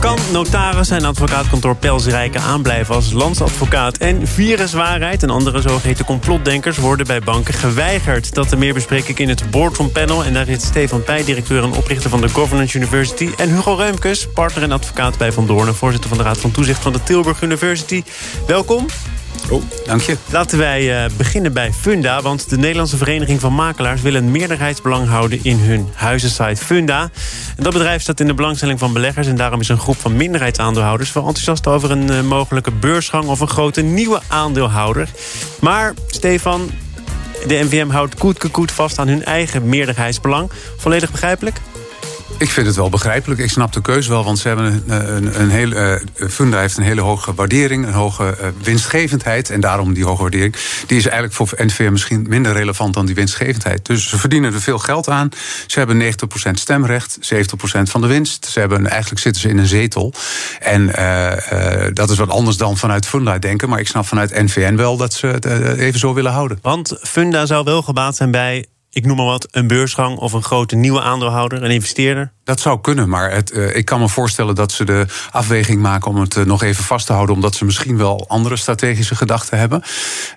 Kan notaris en advocaatkantoor Pelsrijken aanblijven als landsadvocaat? En viruswaarheid en andere zogeheten complotdenkers worden bij banken geweigerd. Dat en meer bespreek ik in het Boardroom Panel. En daar zit Stefan Pij, directeur en oprichter van de Governance University. En Hugo Reumkes, partner en advocaat bij Van Doorn... voorzitter van de Raad van Toezicht van de Tilburg University. Welkom. Oh, dank je. Laten wij uh, beginnen bij Funda. Want de Nederlandse Vereniging van Makelaars wil een meerderheidsbelang houden in hun huizensite Funda. Dat bedrijf staat in de belangstelling van beleggers. En daarom is een groep van minderheidsaandeelhouders wel enthousiast over een uh, mogelijke beursgang of een grote nieuwe aandeelhouder. Maar Stefan, de NVM houdt koet vast aan hun eigen meerderheidsbelang. Volledig begrijpelijk? Ik vind het wel begrijpelijk. Ik snap de keuze wel, want ze hebben een, een, een hele, uh, Funda heeft een hele hoge waardering, een hoge uh, winstgevendheid. En daarom die hoge waardering. Die is eigenlijk voor NVM misschien minder relevant dan die winstgevendheid. Dus ze verdienen er veel geld aan. Ze hebben 90% stemrecht, 70% van de winst. Ze hebben, eigenlijk zitten ze in een zetel. En uh, dat is wat anders dan vanuit Funda denken. Maar ik snap vanuit NVN wel dat ze het even zo willen houden. Want Funda zou wel gebaat zijn bij ik noem maar wat, een beursgang of een grote nieuwe aandeelhouder, een investeerder? Dat zou kunnen, maar het, uh, ik kan me voorstellen dat ze de afweging maken om het uh, nog even vast te houden, omdat ze misschien wel andere strategische gedachten hebben.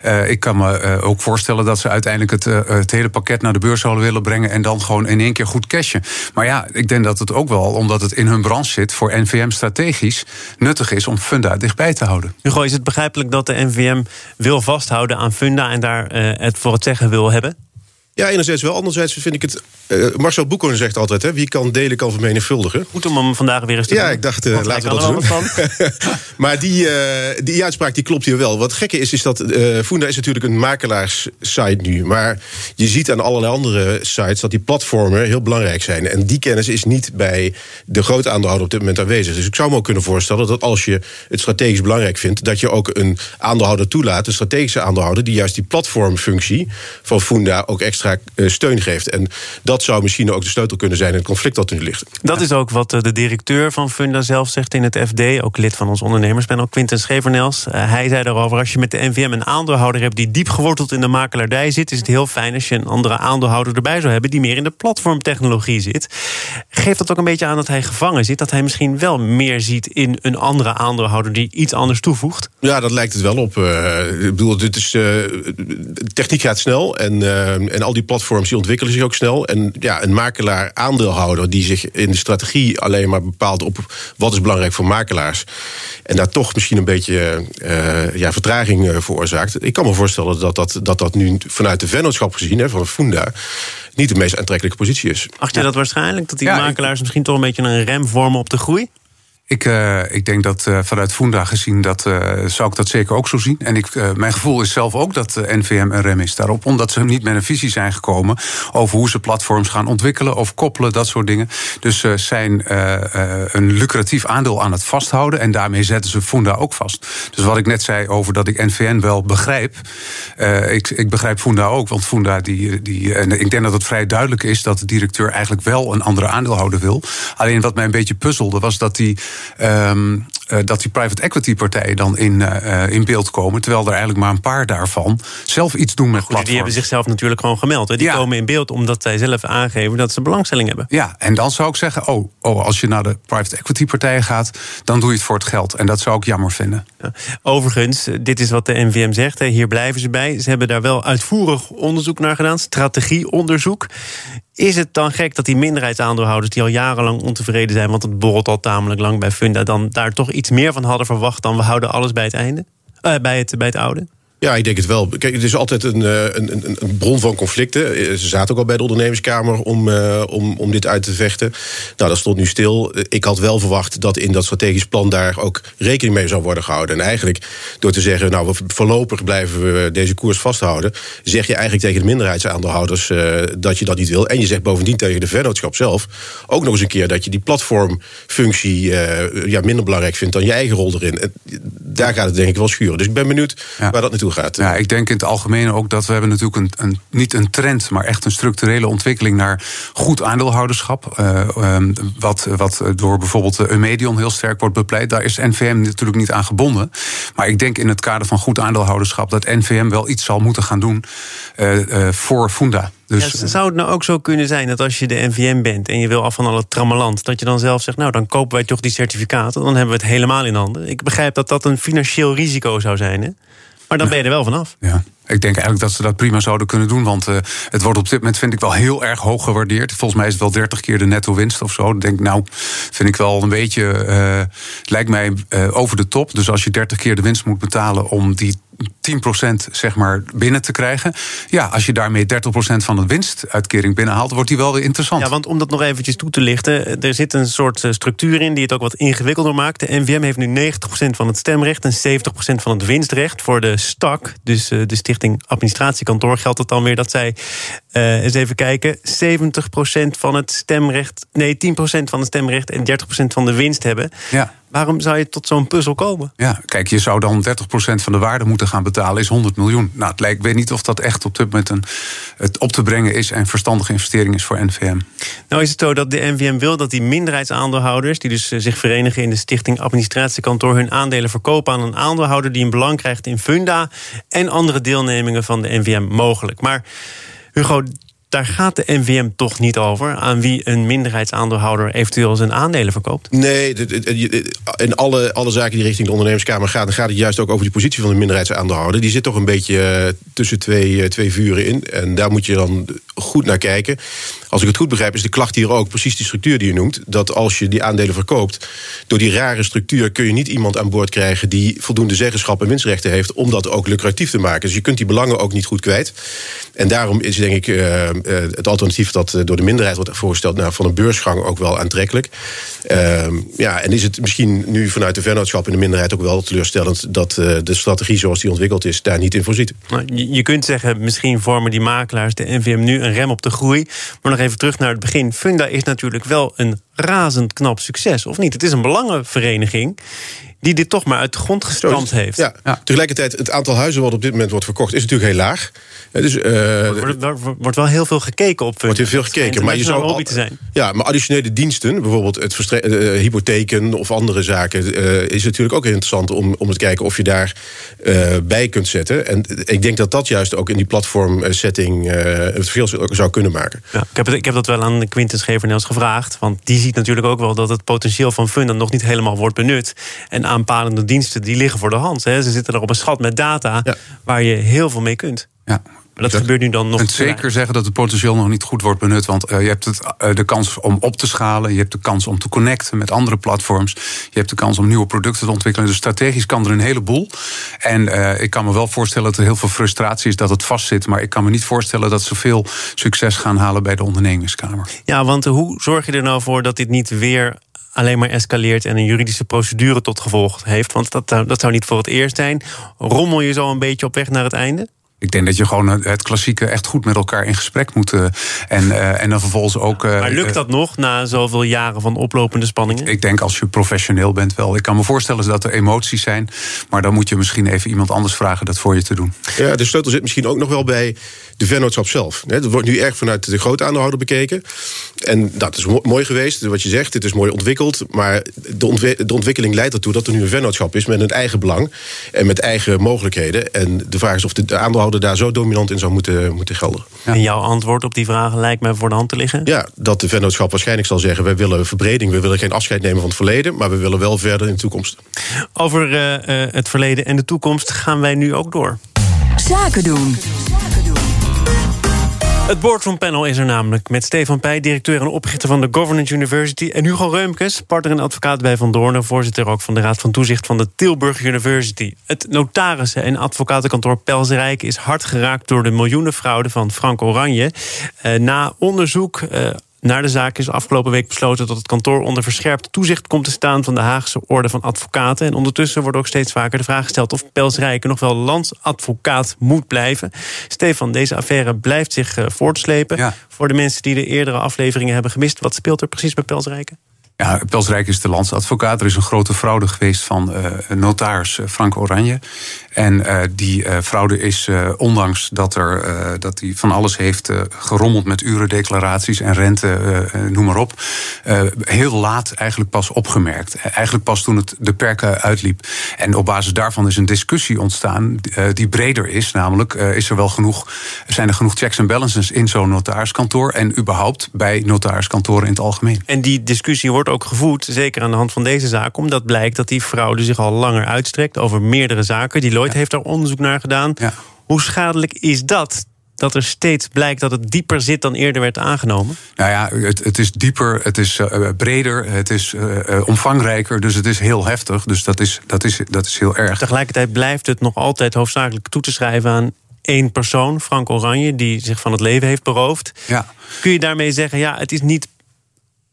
Uh, ik kan me ook voorstellen dat ze uiteindelijk het, het, hele pakket naar de beurs zouden willen brengen en dan gewoon in één keer goed cashen. Maar ja, ik denk dat het ook wel, omdat het in hun branche zit, voor NVM strategisch nuttig is om Funda dichtbij te houden. Hugo, is het begrijpelijk dat de NVM wil vasthouden aan Funda en daar het voor het zeggen wil hebben? Ja, enerzijds wel. Anderzijds vind ik het... Uh, Marcel Boekhoorn zegt altijd, hè, wie kan delen kan vermenigvuldigen. Goed om hem vandaag weer eens te Ja, ik dacht, uh, laten we dat doen. maar die, uh, die uitspraak die klopt hier wel. Wat gekke is, is dat Funda is natuurlijk een makelaarssite nu. Maar je ziet aan allerlei andere sites dat die platformen heel belangrijk zijn. En die kennis is niet bij de grote aandeelhouder op dit moment aanwezig. Dus ik zou me ook kunnen voorstellen dat als je het strategisch belangrijk vindt... dat je ook een aandeelhouder toelaat, een strategische aandeelhouder... die juist die platformfunctie van Funda ook extra extra steun geeft. En dat zou misschien ook de sleutel kunnen zijn in het conflict dat er nu ligt. Dat is ook wat eh, de directeur van Funda zelf zegt in het FD. Ook lid van ons ondernemerspanel, Quinten Schevernels. Uh, hij zei daarover, als je met de NVM een aandeelhouder hebt... die diep geworteld in de makelaardij zit... is het heel fijn als je een andere aandeelhouder erbij zou hebben... die meer in de platformtechnologie zit. Geeft dat ook een beetje aan dat hij gevangen zit? Dat hij misschien wel meer ziet in een andere aandeelhouder... die iets anders toevoegt? Ja, dat lijkt het wel op. Uh, ik bedoel, dit is, techniek gaat snel en, en al die platforms die ontwikkelen zich ook snel. En ja, een makelaar aandeelhouder die zich in de strategie alleen maar bepaalt op wat is belangrijk voor makelaars. En daar toch misschien een beetje uh, ja, vertraging uh, veroorzaakt. Ik kan me voorstellen dat dat, dat, dat nu vanuit de vennootschap gezien, hè, van Funda niet de meest aantrekkelijke positie is. Acht je dat waarschijnlijk? Dat die makelaars misschien toch een beetje een rem vormen op de groei? Ik, uh, ik denk dat uh, vanuit Funda gezien, dat, uh, zou ik dat zeker ook zo zien. En ik, mijn gevoel is zelf ook dat NVM een rem is daarop. Omdat ze niet met een visie zijn gekomen over hoe ze platforms gaan ontwikkelen of koppelen, dat soort dingen. Dus ze zijn een lucratief aandeel aan het vasthouden. En daarmee zetten ze Funda ook vast. Dus wat ik net zei over dat ik NVN wel begrijp. ik, ik begrijp Funda ook. Want Funda, die, die, en ik denk dat het vrij duidelijk is dat de directeur eigenlijk wel een andere aandeelhouder wil. Alleen wat mij een beetje puzzelde was dat die. Um, uh, dat die private equity partijen dan in, uh, in beeld komen. Terwijl er eigenlijk maar een paar daarvan zelf iets doen met Goed. Die hebben zichzelf natuurlijk gewoon gemeld. Hè? Die ja. komen in beeld omdat zij zelf aangeven dat ze belangstelling hebben. Ja, en dan zou ik zeggen: oh, oh, als je naar de private equity partijen gaat, dan doe je het voor het geld. En dat zou ik jammer vinden. Ja. Overigens, dit is wat de NVM zegt. Hè. Hier blijven ze bij. Ze hebben daar wel uitvoerig onderzoek naar gedaan, strategieonderzoek. Is het dan gek dat die minderheidsaandeelhouders die al jarenlang ontevreden zijn, want het borrelt al tamelijk lang bij Funda, dan daar toch iets meer van hadden verwacht dan we houden alles bij het einde? Uh, bij, het, bij het oude? Ja, ik denk het wel. Kijk, het is altijd een, een, een, een bron van conflicten. Ze zaten ook al bij de ondernemerskamer om, om, om dit uit te vechten. Nou, dat stond nu stil. Ik had wel verwacht dat in dat strategisch plan daar ook rekening mee zou worden gehouden. En eigenlijk door te zeggen, nou, voorlopig blijven we deze koers vasthouden, zeg je eigenlijk tegen de minderheidsaandeelhouders uh, dat je dat niet wil. En je zegt bovendien tegen de vennootschap zelf ook nog eens een keer dat je die platformfunctie uh, ja, minder belangrijk vindt dan je eigen rol erin. En daar gaat het denk ik wel schuren. Dus ik ben benieuwd waar dat naartoe gaat. Ja, ik denk in het algemeen ook dat we hebben natuurlijk een, een niet een trend, maar echt een structurele ontwikkeling naar goed aandeelhouderschap. Uh, wat, wat door bijvoorbeeld Eumedion heel sterk wordt bepleit. Daar is NVM natuurlijk niet aan gebonden. Maar ik denk in het kader van goed aandeelhouderschap dat NVM wel iets zal moeten gaan doen uh, voor Funda. Dus, ja, zou het nou ook zo kunnen zijn dat als je de NVM bent en je wil af van al het trammeland, dat je dan zelf zegt, nou dan kopen wij toch die certificaten, dan hebben we het helemaal in handen. Ik begrijp dat dat een financieel risico zou zijn, hè? Maar dan ben je er wel vanaf. Ja. Ik denk eigenlijk dat ze dat prima zouden kunnen doen. Want uh, het wordt op dit moment, vind ik, wel heel erg hoog gewaardeerd. Volgens mij is het wel 30 keer de netto winst of zo. Ik denk, nou, vind ik wel een beetje. Uh, lijkt mij uh, over de top. Dus als je 30 keer de winst moet betalen om die 10% zeg maar binnen te krijgen. Ja, als je daarmee 30% van de winstuitkering binnenhaalt, wordt die wel weer interessant. Ja, want om dat nog eventjes toe te lichten, er zit een soort structuur in die het ook wat ingewikkelder maakt. De NVM heeft nu 90% van het stemrecht en 70% van het winstrecht. Voor de STAK, dus de Stichting Administratiekantoor geldt het dan weer dat zij, uh, eens even kijken, 70% van het stemrecht, nee, 10% van het stemrecht en 30% van de winst hebben. Ja. Waarom zou je tot zo'n puzzel komen? Ja, kijk, je zou dan 30% van de waarde moeten gaan betalen, is 100 miljoen. Nou, het lijkt, ik weet niet of dat echt op dit moment een, het op te brengen is en verstandige investering is voor NVM. Nou is het zo dat de NVM wil dat die minderheidsaandeelhouders, die dus eh, zich verenigen in de Stichting Administratiekantoor, hun aandelen verkopen aan een aandeelhouder die een belang krijgt in Funda en andere deelnemingen van de NVM mogelijk. Maar Hugo, daar gaat de NVM toch niet over aan wie een minderheidsaandeelhouder eventueel zijn aandelen verkoopt? Nee, in alle, alle zaken die richting de ondernemerskamer gaan, dan gaat het juist ook over die positie van de minderheidsaandeelhouder. Die zit toch een beetje eh, tussen twee, eh, twee vuren in. En daar moet je dan goed naar kijken. Als ik het goed begrijp, is de klacht hier ook precies die structuur die je noemt. Dat als je die aandelen verkoopt, door die rare structuur kun je niet iemand aan boord krijgen die voldoende zeggenschap en winstrechten heeft om dat ook lucratief te maken. Dus je kunt die belangen ook niet goed kwijt. En daarom is denk ik uh, het alternatief dat door de minderheid wordt voorgesteld nou, van een beursgang ook wel aantrekkelijk. Uh, ja, en is het misschien nu vanuit de vennootschap in de minderheid ook wel teleurstellend dat de strategie zoals die ontwikkeld is daar niet in voorziet. Nou, je kunt zeggen, misschien vormen die makelaars de NVM nu een rem op de groei. Maar nog even terug naar het begin. Funda is natuurlijk wel een razend knap succes, of niet? Het is een belangenvereniging die dit toch maar uit de grond gestampt heeft. Ja. ja. Tegelijkertijd, het aantal huizen wat op dit moment wordt verkocht... is natuurlijk heel laag. Dus, uh, wordt, wordt, wel heel veel gekeken op. Wordt heel veel gekeken, maar je zou al, te zijn. Ja, maar additionele diensten, bijvoorbeeld het uh, hypotheken of andere zaken, uh, is natuurlijk ook interessant om, om te kijken of je daar bij kunt zetten. En ik denk dat dat juist ook in die platformsetting het verschil zou kunnen maken. Ja, ik, heb het, ik heb dat wel aan Quinten Schevernels gevraagd, want die ziet natuurlijk ook wel dat het potentieel van Funda nog niet helemaal wordt benut. En aanpalende diensten die liggen voor de hand. Hè. Ze zitten er op een schat met data waar je heel veel mee kunt. Ja, dat, gebeurt nu dan nog. Kunt zeker zeggen dat het potentieel nog niet goed wordt benut. Want uh, je hebt het, uh, de kans om op te schalen. Je hebt de kans om te connecten met andere platforms. Je hebt de kans om nieuwe producten te ontwikkelen. Dus strategisch kan er een heleboel. En uh, ik kan me wel voorstellen dat er heel veel frustratie is dat het vastzit. Maar ik kan me niet voorstellen dat ze veel succes gaan halen bij de ondernemingskamer. Ja, want hoe zorg je er nou voor dat dit niet weer alleen maar escaleert en een juridische procedure tot gevolg heeft. Want dat, dat zou niet voor het eerst zijn. Rommel je zo een beetje op weg naar het einde? Ik denk dat je gewoon het klassieke echt goed met elkaar in gesprek moet. Uh, en, uh, en dan vervolgens ook. Uh, maar lukt dat nog na zoveel jaren van oplopende spanningen? Ik denk als je professioneel bent wel. Ik kan me voorstellen dat er emoties zijn. Maar dan moet je misschien even iemand anders vragen dat voor je te doen. Ja, de sleutel zit misschien ook nog wel bij de vennootschap zelf. Dat wordt nu erg vanuit de grote aandeelhouder bekeken. En dat is mooi geweest, wat je zegt. Het is mooi ontwikkeld. Maar de, de ontwikkeling leidt ertoe dat er nu een vennootschap is met een eigen belang. En met eigen mogelijkheden. En de vraag is of de aandeelhouder daar zo dominant in zou moeten, moeten gelden. En jouw antwoord op die vragen lijkt mij voor de hand te liggen? Ja, dat de vennootschap waarschijnlijk zal zeggen... wij willen verbreding, we willen geen afscheid nemen van het verleden... maar we willen wel verder in de toekomst. Over uh, uh, het verleden en de toekomst gaan wij nu ook door. Zaken doen. Het boardroom panel is er namelijk met Stefan Pij, directeur en oprichter van de Governance University... en Hugo Reumkes, partner en advocaat bij Van Doornen... voorzitter ook van de Raad van Toezicht van de Tilburg University. Het notarissen- en advocatenkantoor Pelsrijk is hard geraakt... door de miljoenenfraude van Frank Oranje. Eh, na onderzoek... Eh, naar de zaak is afgelopen week besloten dat het kantoor onder verscherpt toezicht komt te staan van de Haagse Orde van Advocaten. En ondertussen wordt ook steeds vaker de vraag gesteld of Pelsrijken nog wel landsadvocaat moet blijven. Stefan, deze affaire blijft zich uh, voortslepen. Voor de mensen die de eerdere afleveringen hebben gemist, wat speelt er precies bij Pelsrijken? Ja, Pelsrijk is de landsadvocaat. Er is een grote fraude geweest van uh, notaris eh, Frank Oranje. En uh, die fraude is, ondanks dat er dat hij van alles heeft gerommeld met urendeclaraties en rente, noem maar op, heel laat eigenlijk pas opgemerkt. Eigenlijk pas toen het de perken uitliep. En op basis daarvan is een discussie ontstaan die breder is. Namelijk, is er wel genoeg, zijn er genoeg checks en balances in zo'n notariskantoor en überhaupt bij notariskantoren in het algemeen. En die discussie wordt ook gevoed, zeker aan de hand van deze zaak, omdat blijkt dat die fraude zich al langer uitstrekt over meerdere zaken. Die Lloyd heeft daar onderzoek naar gedaan. Hoe schadelijk is dat? dat er steeds blijkt dat het dieper zit dan eerder werd aangenomen? Nou ja, het, het is dieper, het is uh, breder, het is uh, omvangrijker, dus het is heel heftig. Dus dat is, dat, is, dat is heel erg. Tegelijkertijd blijft het nog altijd hoofdzakelijk toe te schrijven aan één persoon, Frank Oranje, die zich van het leven heeft beroofd. Ja. Kun je daarmee zeggen, ja, het is niet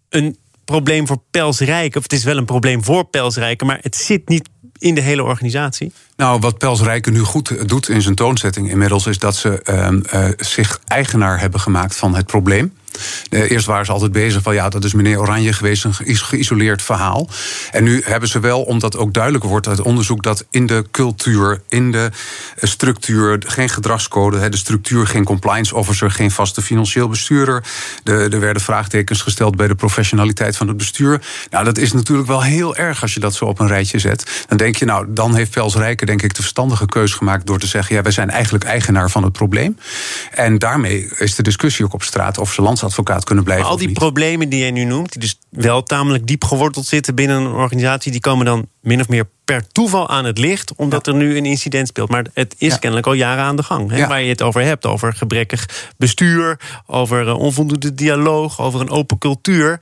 een probleem voor Pelsrijken. Of het is wel een probleem voor Pelsrijken, maar het zit niet in de hele organisatie? Nou, wat Pelsrijken nu goed doet in zijn toonzetting inmiddels... is dat ze uh, zich eigenaar hebben gemaakt van het probleem. Eh, eerst waren ze altijd bezig van ja, dat is meneer Oranje geweest, een geïsoleerd verhaal. En nu hebben ze wel, omdat ook duidelijk wordt uit onderzoek dat in de cultuur, in de eh, structuur, geen gedragscode, de structuur, geen compliance officer, geen vaste financieel bestuurder. er werden vraagtekens gesteld bij de professionaliteit van het bestuur. Nou, dat is natuurlijk wel heel erg als je dat zo op een rijtje zet. Dan denk je, nou, dan heeft Pels Rijken denk ik de verstandige keus gemaakt door te zeggen, ja, wij zijn eigenlijk eigenaar van het probleem. En daarmee is de discussie ook op straat of ze land advocaat kunnen blijven. al die problemen die jij nu noemt, die dus wel tamelijk diep geworteld zitten binnen een organisatie, die komen dan min of meer per toeval aan het licht, omdat er nu een incident speelt. Maar het is kennelijk al jaren aan de gang. Hè, Waar je het over hebt, over gebrekkig bestuur, over eh, onvoldoende dialoog, over een open cultuur.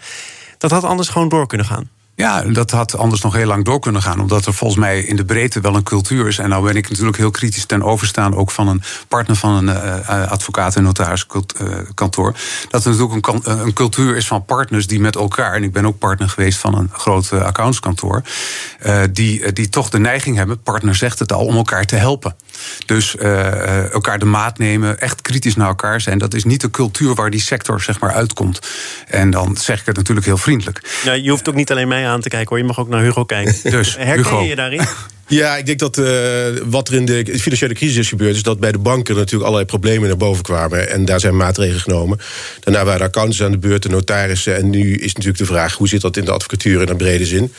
Dat had anders gewoon door kunnen gaan. Ja, dat had anders nog heel lang door kunnen gaan. Omdat er volgens mij in de breedte wel een cultuur is. En nou ben ik natuurlijk heel kritisch ten overstaan ook van een partner van een uh, advocaat- en notariskantoor. Dat er natuurlijk een, een, cultuur is van partners die met elkaar. En ik ben ook partner geweest van een groot accountskantoor. Die, die toch de neiging hebben, partner zegt het al, om elkaar te helpen. Dus elkaar de maat nemen, echt kritisch naar elkaar zijn. Dat is niet de cultuur waar die sector zeg maar uitkomt. En dan zeg ik het natuurlijk heel vriendelijk. Ja, je hoeft ook niet alleen mij aan te kijken hoor. Je mag ook naar Hugo kijken. Dus, Herken Hugo. je je daarin? Ja, ik denk dat uh, wat er in de financiële crisis is gebeurd... is dat bij de banken natuurlijk allerlei problemen naar boven kwamen. En daar zijn maatregelen genomen. Daarna waren de accountants aan de beurt, de notarissen. En nu is natuurlijk de vraag, hoe zit dat in de advocatuur in een brede zin?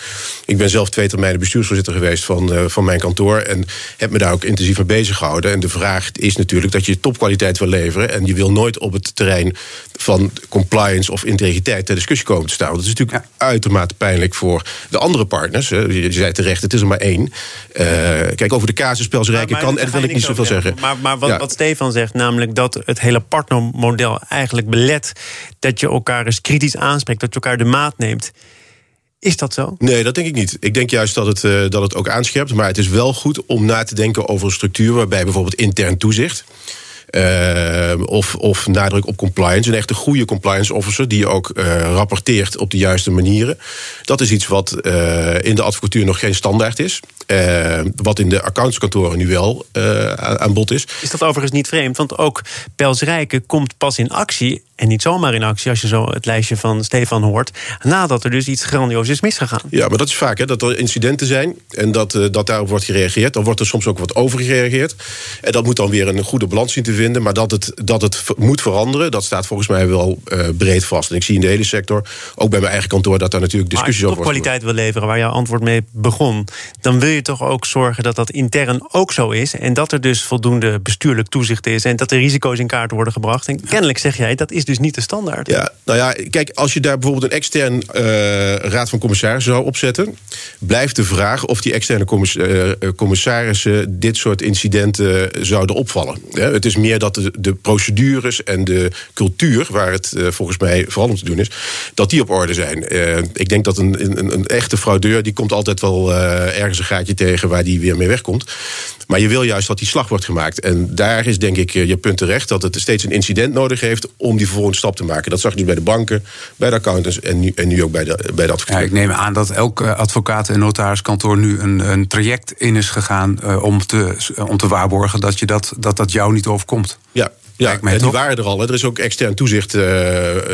Ik ben zelf twee termijnen bestuursvoorzitter geweest van, uh, van mijn kantoor... en heb me daar ook intensief mee bezig gehouden. En de vraag is natuurlijk dat je topkwaliteit wil leveren... en je wil nooit op het terrein van compliance of integriteit... ter discussie komen te staan. Dat is natuurlijk uitermate pijnlijk voor de andere partners. Je zei terecht, het is er maar één... Uh, kijk, over de casuspelsrijken kan en wil ik niet zoveel zeggen. Maar, maar wat, ja. wat, Stefan zegt, namelijk dat het hele partnermodel eigenlijk belet dat je elkaar eens kritisch aanspreekt, dat je elkaar de maat neemt. Is dat zo? Nee, dat denk ik niet. Ik denk juist dat het, uh, dat het ook aanscherpt. Maar het is wel goed om na te denken over een structuur waarbij bijvoorbeeld intern toezicht. Uh, of, of nadruk op compliance. Een echte goede compliance officer die ook uh, rapporteert op de juiste manieren. Dat is iets wat uh, in de advocatuur nog geen standaard is. wat in de accountskantoren nu wel aan bod is. Is dat overigens niet vreemd? Want ook Pels Rijken komt pas in actie. En niet zomaar in actie, als je zo het lijstje van Stefan hoort. Nadat er dus iets grandioos is misgegaan. Ja, maar dat is vaak hè, dat er incidenten zijn. En dat, dat daarop wordt gereageerd. Dan wordt er soms ook wat over gereageerd. En dat moet dan weer een goede balans zien te vinden. Maar dat het, dat het moet veranderen, dat staat volgens mij wel uh, breed vast. En ik zie in de hele sector, ook bij mijn eigen kantoor, dat daar natuurlijk discussies over worden. Als je kwaliteit wil leveren, waar jouw antwoord mee begon, dan wil je toch ook zorgen dat dat intern ook zo is. En dat er dus voldoende bestuurlijk toezicht is. En dat de risico's in kaart worden gebracht. En kennelijk zeg jij, dat is dus niet de standaard. Ja, nou ja, kijk, als je daar bijvoorbeeld een extern raad van commissarissen zou opzetten, blijft de vraag of die externe commissarissen dit soort incidenten zouden opvallen. het is meer dat de, de, procedures en de cultuur, waar het volgens mij vooral om te doen is, dat die op orde zijn. ik denk dat een, een, een, echte fraudeur, die komt altijd wel ergens een gaatje tegen waar die weer mee wegkomt. Maar je wil juist dat die slag wordt gemaakt. En daar is denk ik eh, je punt terecht dat het steeds een incident nodig heeft om die volgende stap te maken. Dat zag je dus bij de banken, bij de accountants en nu, en nu ook bij de, bij de advocaat. Ja, ik neem aan dat elk eh, advocaat en notariskantoor nu een, een traject in is gegaan uh, om, te, om te waarborgen dat, je dat, dat dat jou niet overkomt. Ja, ja, en die waren er al. Hè. Er is ook extern toezicht uh,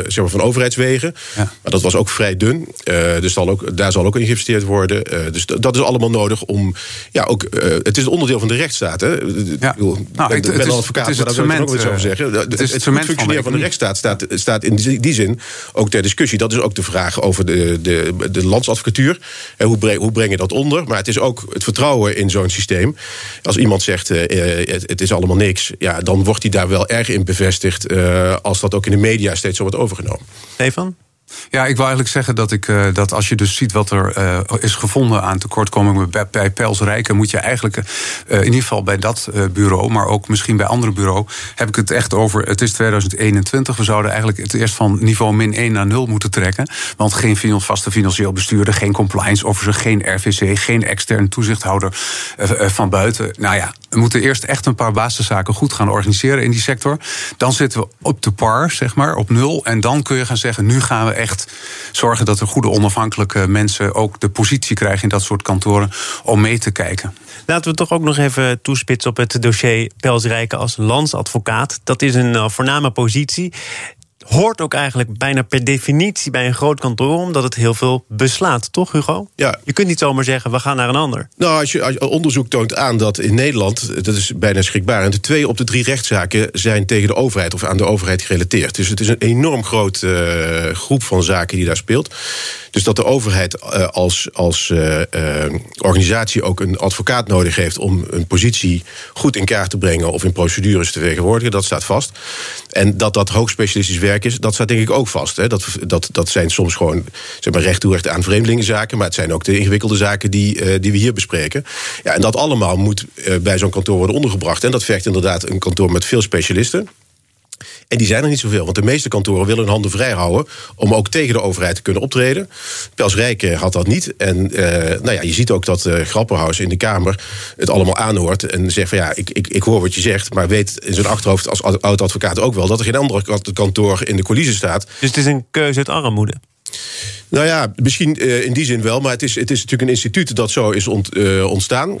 zeg maar van overheidswegen. Ja. Maar dat was ook vrij dun. Uh, dus zal ook, daar zal ook in geïnvesteerd worden. Uh, dus dat is allemaal nodig om... Ja, ook, het is een onderdeel van de rechtsstaat. Hè. Ja. nou, ik ben advocaat, maar daar wil ik ook iets over zeggen. Het, het, het functioneren van de, rechtsstaat staat, staat in die, die, zin ook ter discussie. Dat is ook de vraag over de, de, de landsadvocatuur. En hoe, breng, hoe breng je dat onder? Maar het is ook het vertrouwen in zo'n systeem. Als iemand zegt, het, het is allemaal niks... Ja, dan wordt hij daar wel erg in bevestigd... Uh, als dat ook in de media steeds zo wordt overgenomen. Stefan? Ja, ik wil eigenlijk zeggen dat, ik, uh, dat als je dus ziet wat er uh, is gevonden aan tekortkomingen bij, bij Pels Rijken, moet je eigenlijk uh, in ieder geval bij dat bureau, maar ook misschien bij andere bureau, heb ik het echt over. Het is 2021. We zouden eigenlijk het eerst van niveau min 1 naar 0 moeten trekken. Want geen vaste financieel bestuurder, geen compliance officer, geen RVC, geen extern toezichthouder van buiten. Nou ja, we moeten eerst echt een paar basiszaken goed gaan organiseren in die sector. Dan zitten we op de par, zeg maar, op nul. En dan kun je gaan zeggen: nu gaan we echt zorgen dat er goede onafhankelijke mensen ook de positie krijgen in dat soort kantoren om mee te kijken. Laten we toch ook nog even toespitsen op het dossier Pelsrijken als landsadvocaat. Dat is een uh, voorname positie hoort ook eigenlijk bijna per definitie bij een groot kantoor, omdat het heel veel beslaat, toch, Hugo? Ja. Je kunt niet zomaar zeggen, we gaan naar een ander. Nou, als je, als je onderzoek toont aan dat in Nederland, dat is bijna schrikbaar, en de twee op de drie rechtszaken zijn tegen de overheid of aan de overheid gerelateerd. Dus het is een enorm grote uh, groep van zaken die daar speelt. Dus dat de overheid uh, als, als uh, organisatie ook een advocaat nodig heeft om een positie goed in kaart te brengen of in procedures te vertegenwoordigen, dat staat vast. En dat dat hoogspecialistisch werk dat staat denk ik ook vast. Hè. Dat, dat, dat zijn soms gewoon zeg maar, recht toe aan vreemdelingenzaken, maar het zijn ook de ingewikkelde zaken die, uh, die we hier bespreken. Ja, en dat allemaal moet uh, bij zo'n kantoor worden ondergebracht. En dat vergt inderdaad een kantoor met veel specialisten. En die zijn er niet zoveel, want de meeste kantoren willen hun handen vrij houden om ook tegen de overheid te kunnen optreden. Pels Rijken had dat niet. En uh, nou ja, je ziet ook dat uh, Grapperhaus in de Kamer het allemaal aanhoort en zegt van ja, ik, ik, ik hoor wat je zegt, maar weet in zijn achterhoofd als oud-advocaat ook wel dat er geen andere kantoor in de coulissen staat. Dus het is een keuze uit armoede? Nou ja, misschien uh, in die zin wel. Maar het is, het is natuurlijk een instituut dat zo is uh, ontstaan. Uh,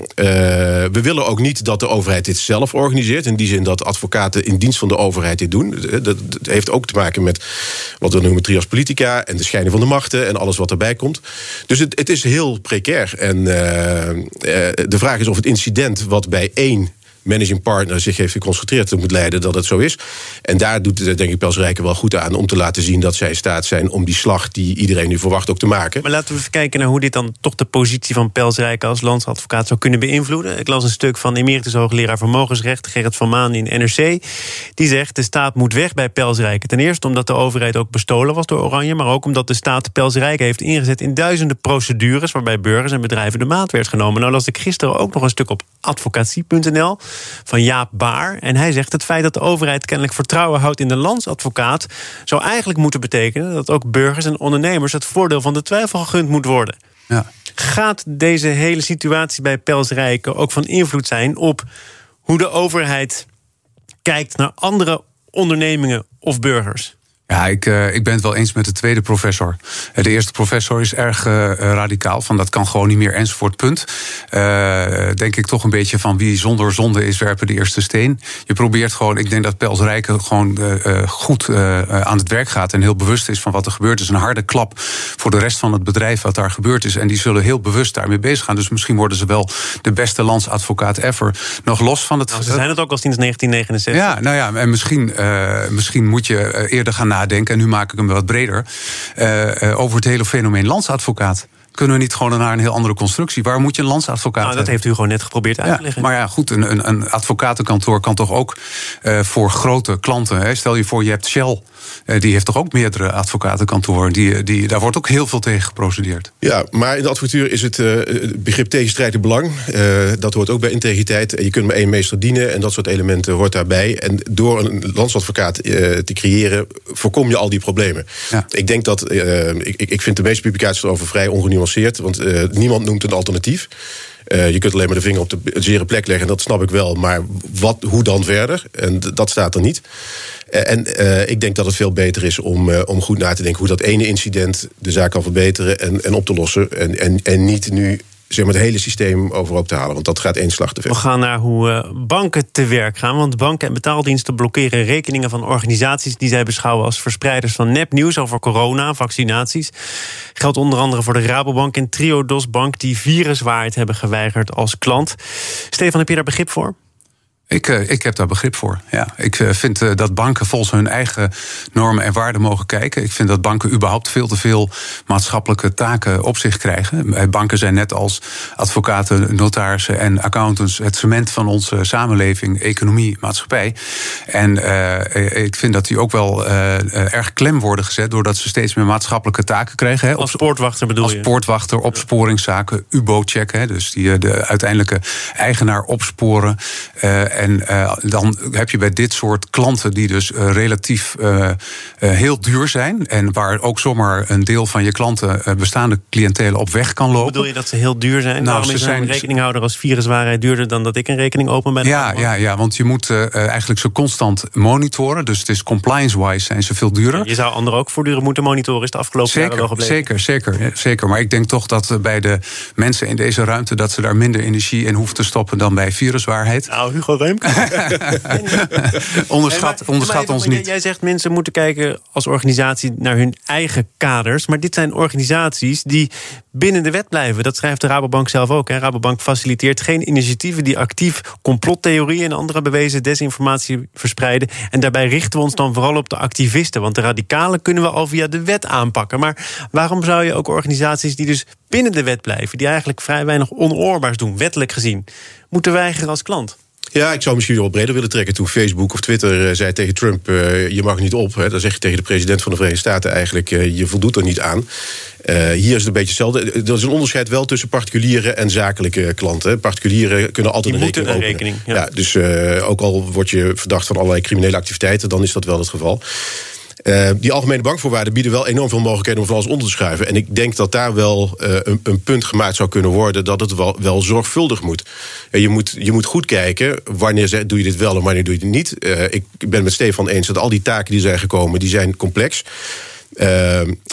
we willen ook niet dat de overheid dit zelf organiseert. In die zin dat advocaten in dienst van de overheid dit doen. Dat, dat heeft ook te maken met wat we noemen trias politica... en de scheiding van de machten en alles wat erbij komt. Dus het, het is heel precair. En de vraag is of het incident wat bij één managing partner zich heeft geconcentreerd moet leiden dat het zo is. En daar doet denk ik Pels Rijken wel goed aan om te laten zien dat zij in staat zijn om die slag die iedereen nu verwacht ook te maken. Maar laten we even kijken naar hoe dit dan toch de positie van Pels Rijken als landsadvocaat zou kunnen beïnvloeden. Ik las een stuk van emeritus hoogleraar vermogensrecht Gerrit van Maan in NRC. Die zegt de staat moet weg bij Pels Rijken. Ten eerste omdat de overheid ook bestolen was door Oranje, maar ook omdat de staat Pels Rijken heeft ingezet in duizenden procedures waarbij burgers en bedrijven de maat werd genomen. Nou las ik gisteren ook nog een stuk op advocatie.nl van Jaap Baar. En hij zegt het feit dat de overheid kennelijk vertrouwen houdt in de landsadvocaat... zou eigenlijk moeten betekenen dat ook burgers en ondernemers... het voordeel van de twijfel gegund moet worden. Ja. Gaat deze hele situatie bij Pelsrijken ook van invloed zijn op hoe de overheid kijkt naar andere ondernemingen of burgers? Ja, ik, uh, ik ben het wel eens met de tweede professor. Eh, de eerste professor is erg uh, radicaal, van dat kan gewoon niet meer enzovoort, punt. Uh, denk ik toch een beetje van wie zonder zonde is, werpen de eerste steen. Je probeert gewoon, ik denk dat Pels Rijken gewoon goed aan het werk gaat... en heel bewust is van wat er gebeurd is. Een harde klap voor de rest van het bedrijf wat daar gebeurd is. En die zullen heel bewust daarmee bezig gaan. Dus misschien worden ze wel de beste landsadvocaat ever. Nog los van het... Nou, ze zijn het ook al sinds 1969. Ja, nou ja, en misschien, misschien moet je eerder gaan nadenken, en nu maak ik hem wat breder, uh, over het hele fenomeen landsadvocaat. Kunnen we niet gewoon naar een heel andere constructie? Waar moet je een landsadvocaat nou, Dat heeft u gewoon net geprobeerd uit te leggen. maar ja, goed, een, een, een advocatenkantoor kan toch ook uh, voor grote klanten... Hè, stel je voor, je hebt Shell, uh, die heeft toch ook meerdere advocatenkantoren. Die, die, daar wordt ook heel veel tegen geprocedeerd. Ja, maar in de advocatuur is het uh, begrip tegenstrijdig belang. dat hoort ook bij integriteit. Je kunt maar één meester dienen en dat soort elementen hoort daarbij. En door een landsadvocaat te creëren, voorkom je al die problemen. Ja. Ik denk dat, ik, ik vind de meeste publicaties erover vrij ongenuanceerd. Want niemand noemt een alternatief. Uh, je kunt alleen maar de vinger op de zere plek leggen, dat snap ik wel. Maar wat, hoe dan verder? En dat staat er niet. Uh, en ik denk dat het veel beter is om, om goed na te denken hoe dat ene incident de zaak kan verbeteren en, en op te lossen. En, en, en niet nu zeg maar, het hele systeem overhoop te halen. Want dat gaat één slag te ver. We gaan naar hoe uh, banken te werk gaan. Want banken en betaaldiensten blokkeren rekeningen van organisaties... die zij beschouwen als verspreiders van nepnieuws over corona, vaccinaties. Geldt onder andere voor de Rabobank en Triodos Bank... die viruswaarheid hebben geweigerd als klant. Stefan, heb je daar begrip voor? Ik, uh, ik heb daar begrip voor. Ja. Ik uh, vind uh, dat banken volgens hun eigen normen en waarden mogen kijken. Ik vind dat banken überhaupt veel te veel maatschappelijke taken op zich krijgen. Banken zijn net als advocaten, notarissen en accountants het cement van onze samenleving, economie, maatschappij. En ik vind dat die ook wel erg klem worden gezet doordat ze steeds meer maatschappelijke taken krijgen. Hè. Als poortwachter bedoel als je? Als poortwachter, opsporingszaken, UBO-check. Dus die de uiteindelijke eigenaar opsporen. En uh, dan heb je bij dit soort klanten die dus uh, relatief uh, heel duur zijn. En waar ook zomaar een deel van je klanten, bestaande cliëntelen, op weg kan lopen. Bedoel je dat ze heel duur zijn? Nou, Waarom ze is zijn een rekeninghouder als viruswaarheid duurder dan dat ik een rekening open ben? Ja, ja, ja, want je moet eigenlijk ze constant monitoren. Dus het is compliance-wise zijn ze veel duurder. Je zou anderen ook voortdurend moeten monitoren, is de afgelopen zeker, jaren wel gebleven. Zeker, zeker, zeker. Maar ik denk toch dat bij de mensen in deze ruimte... dat ze daar minder energie in hoeven te stoppen dan bij viruswaarheid. Nou, Hugo Onderschat onderschat ons niet. Jij zegt mensen moeten kijken als organisatie naar hun eigen kaders. Maar dit zijn organisaties die binnen de wet blijven. Dat schrijft de Rabobank zelf ook. Hè. Rabobank faciliteert geen initiatieven die actief complottheorieën en andere bewezen desinformatie verspreiden. En daarbij richten we ons dan vooral op de activisten. Want de radicalen kunnen we al via de wet aanpakken. Maar waarom zou je ook organisaties die dus binnen de wet blijven, die eigenlijk vrij weinig onoorbaars doen, wettelijk gezien, moeten weigeren als klant? Ja, ik zou misschien wel breder willen trekken. Toen Facebook of Twitter uh, zei tegen Trump: uh, je mag niet op. Hè, dan zeg je tegen de president van de Verenigde Staten eigenlijk: uh, je voldoet er niet aan. hier is het een beetje hetzelfde. Er is een onderscheid wel tussen particuliere en zakelijke klanten. Particulieren kunnen altijd Die een rekening een openen. rekening. Ja. ja dus ook al word je verdacht van allerlei criminele activiteiten, dan is dat wel het geval. Uh, die algemene bankvoorwaarden bieden wel enorm veel mogelijkheden om van alles onder te schuiven. En ik denk dat daar wel uh, een, een, punt gemaakt zou kunnen worden dat het wel, wel zorgvuldig moet. Uh, je moet. Je moet goed kijken wanneer doe je dit wel en wanneer doe je dit niet. ik ben met Stefan eens dat al die taken die zijn gekomen, die zijn complex. Uh,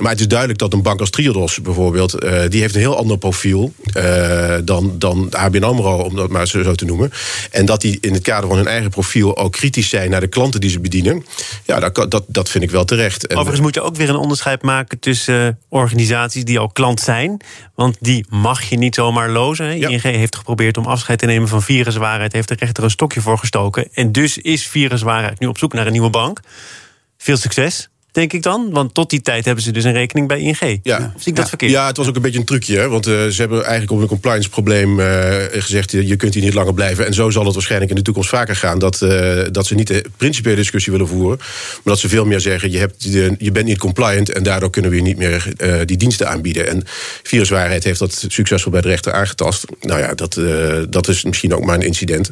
maar het is duidelijk dat een bank als Triodos bijvoorbeeld... Uh, die heeft een heel ander profiel uh, dan, dan ABN AMRO, om dat maar zo, zo, te noemen. En dat die in het kader van hun eigen profiel... ook kritisch zijn naar de klanten die ze bedienen... ja, dat, dat, dat vind ik wel terecht. En Overigens moet je ook weer een onderscheid maken tussen organisaties... die al klant zijn, want die mag je niet zomaar lozen. ING heeft geprobeerd om afscheid te nemen van viruswaarheid... heeft de rechter een stokje voor gestoken. En dus is viruswaarheid nu op zoek naar een nieuwe bank. Veel succes denk ik dan? Want tot die tijd hebben ze dus een rekening bij ING. Ja. Of zie ik dat ja. verkeerd? Ja, het was ook een beetje een trucje. Hè? Want uh, ze hebben eigenlijk op een compliance probleem uh, gezegd... je kunt hier niet langer blijven. En zo zal het waarschijnlijk in de toekomst vaker gaan... dat, uh, dat ze niet de principiële discussie willen voeren... maar dat ze veel meer zeggen... je, hebt de, je bent niet compliant en daardoor kunnen we je niet meer die diensten aanbieden. En viruswaarheid heeft dat succesvol bij de rechter aangetast. Nou ja, dat, dat is misschien ook maar een incident.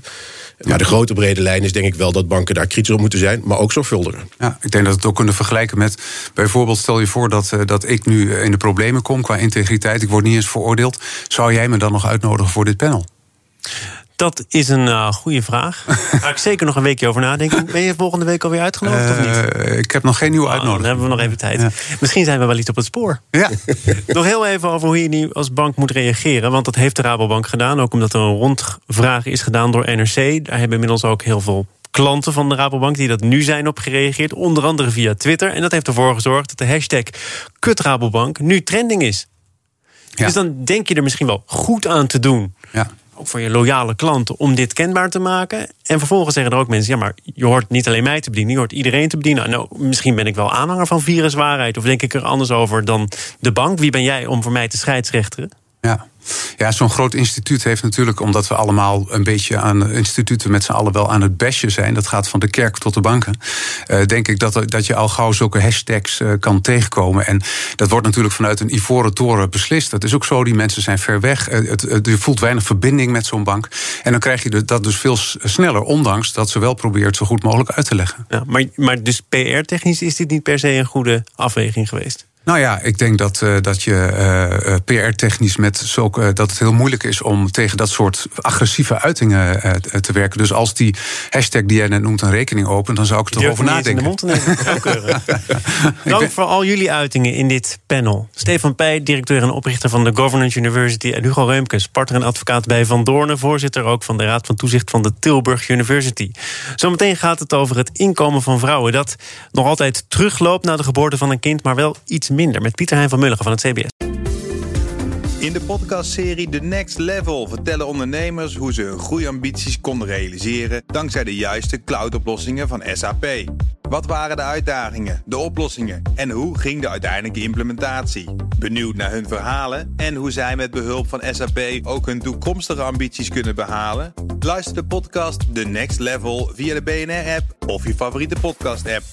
Maar de grote brede lijn is denk ik wel dat banken daar kritisch op moeten zijn, maar ook zorgvuldiger. Ja, ik denk dat we het ook kunnen vergelijken met bijvoorbeeld, stel je voor dat, dat ik nu in de problemen kom qua integriteit, ik word niet eens veroordeeld. Zou jij me dan nog uitnodigen voor dit panel? Dat is een uh, goede vraag. Daar ga ik zeker nog een weekje over nadenken. Ben je volgende week alweer uitgenodigd uh, of niet? Ik heb nog geen nieuwe uitnodiging. dan hebben we nog even tijd. Ja. Misschien zijn we wel iets op het spoor. Ja. nog heel even over hoe je nu als bank moet reageren. Want dat heeft de Rabobank gedaan. Ook omdat er een rondvraag is gedaan door NRC. Daar hebben inmiddels ook heel veel klanten van de Rabobank die dat nu zijn op gereageerd. Onder andere via Twitter. En dat heeft ervoor gezorgd dat de hashtag KutRabobank nu trending is. Ja. Dus dan denk je er misschien wel goed aan te doen. Ja ook voor je loyale klanten, om dit kenbaar te maken. En vervolgens zeggen er ook mensen: ja, maar je hoort niet alleen mij te bedienen, je hoort iedereen te bedienen. Nou, misschien ben ik wel aanhanger van viruswaarheid, of denk ik er anders over dan de bank. Wie ben jij om voor mij te scheidsrechteren? Ja. Ja, zo'n groot instituut heeft natuurlijk, omdat we allemaal een beetje aan instituten met z'n allen wel aan het bashen zijn, dat gaat van de kerk tot de banken, uh, denk ik dat, dat je al gauw zulke hashtags uh, kan tegenkomen. En dat wordt natuurlijk vanuit een ivoren toren beslist. Dat is ook zo, die mensen zijn ver weg. Uh, het, het, je voelt weinig verbinding met zo'n bank. En dan krijg je dat dus veel sneller, ondanks dat ze wel probeert zo goed mogelijk uit te leggen. Ja, maar, maar dus PR-technisch is dit niet per se een goede afweging geweest? Nou ja, ik denk dat, uh, dat je uh, PR-technisch met zulke, uh, dat het heel moeilijk is om tegen dat soort agressieve uitingen te werken. Dus als die hashtag die jij net noemt een rekening opent, dan zou ik er toch over nadenken. In de mond. Dank voor al jullie uitingen in dit panel. Stefan Pij, directeur en oprichter van de Governance University. En Hugo Reumkes, partner en advocaat bij Van Doornen, voorzitter ook van de Raad van Toezicht van de Tilburg University. Zometeen gaat het over het inkomen van vrouwen dat nog altijd terugloopt na de geboorte van een kind, maar wel iets minder. Met Pieter Hein van Mulligen van het CBS. In de podcastserie The Next Level vertellen ondernemers hoe ze hun groeiambities konden realiseren dankzij de juiste cloudoplossingen van SAP. Wat waren de uitdagingen, de oplossingen en hoe ging de uiteindelijke implementatie? Benieuwd naar hun verhalen en hoe zij met behulp van SAP ook hun toekomstige ambities kunnen behalen? Luister de podcast The Next Level via de BNR-app of je favoriete podcast-app.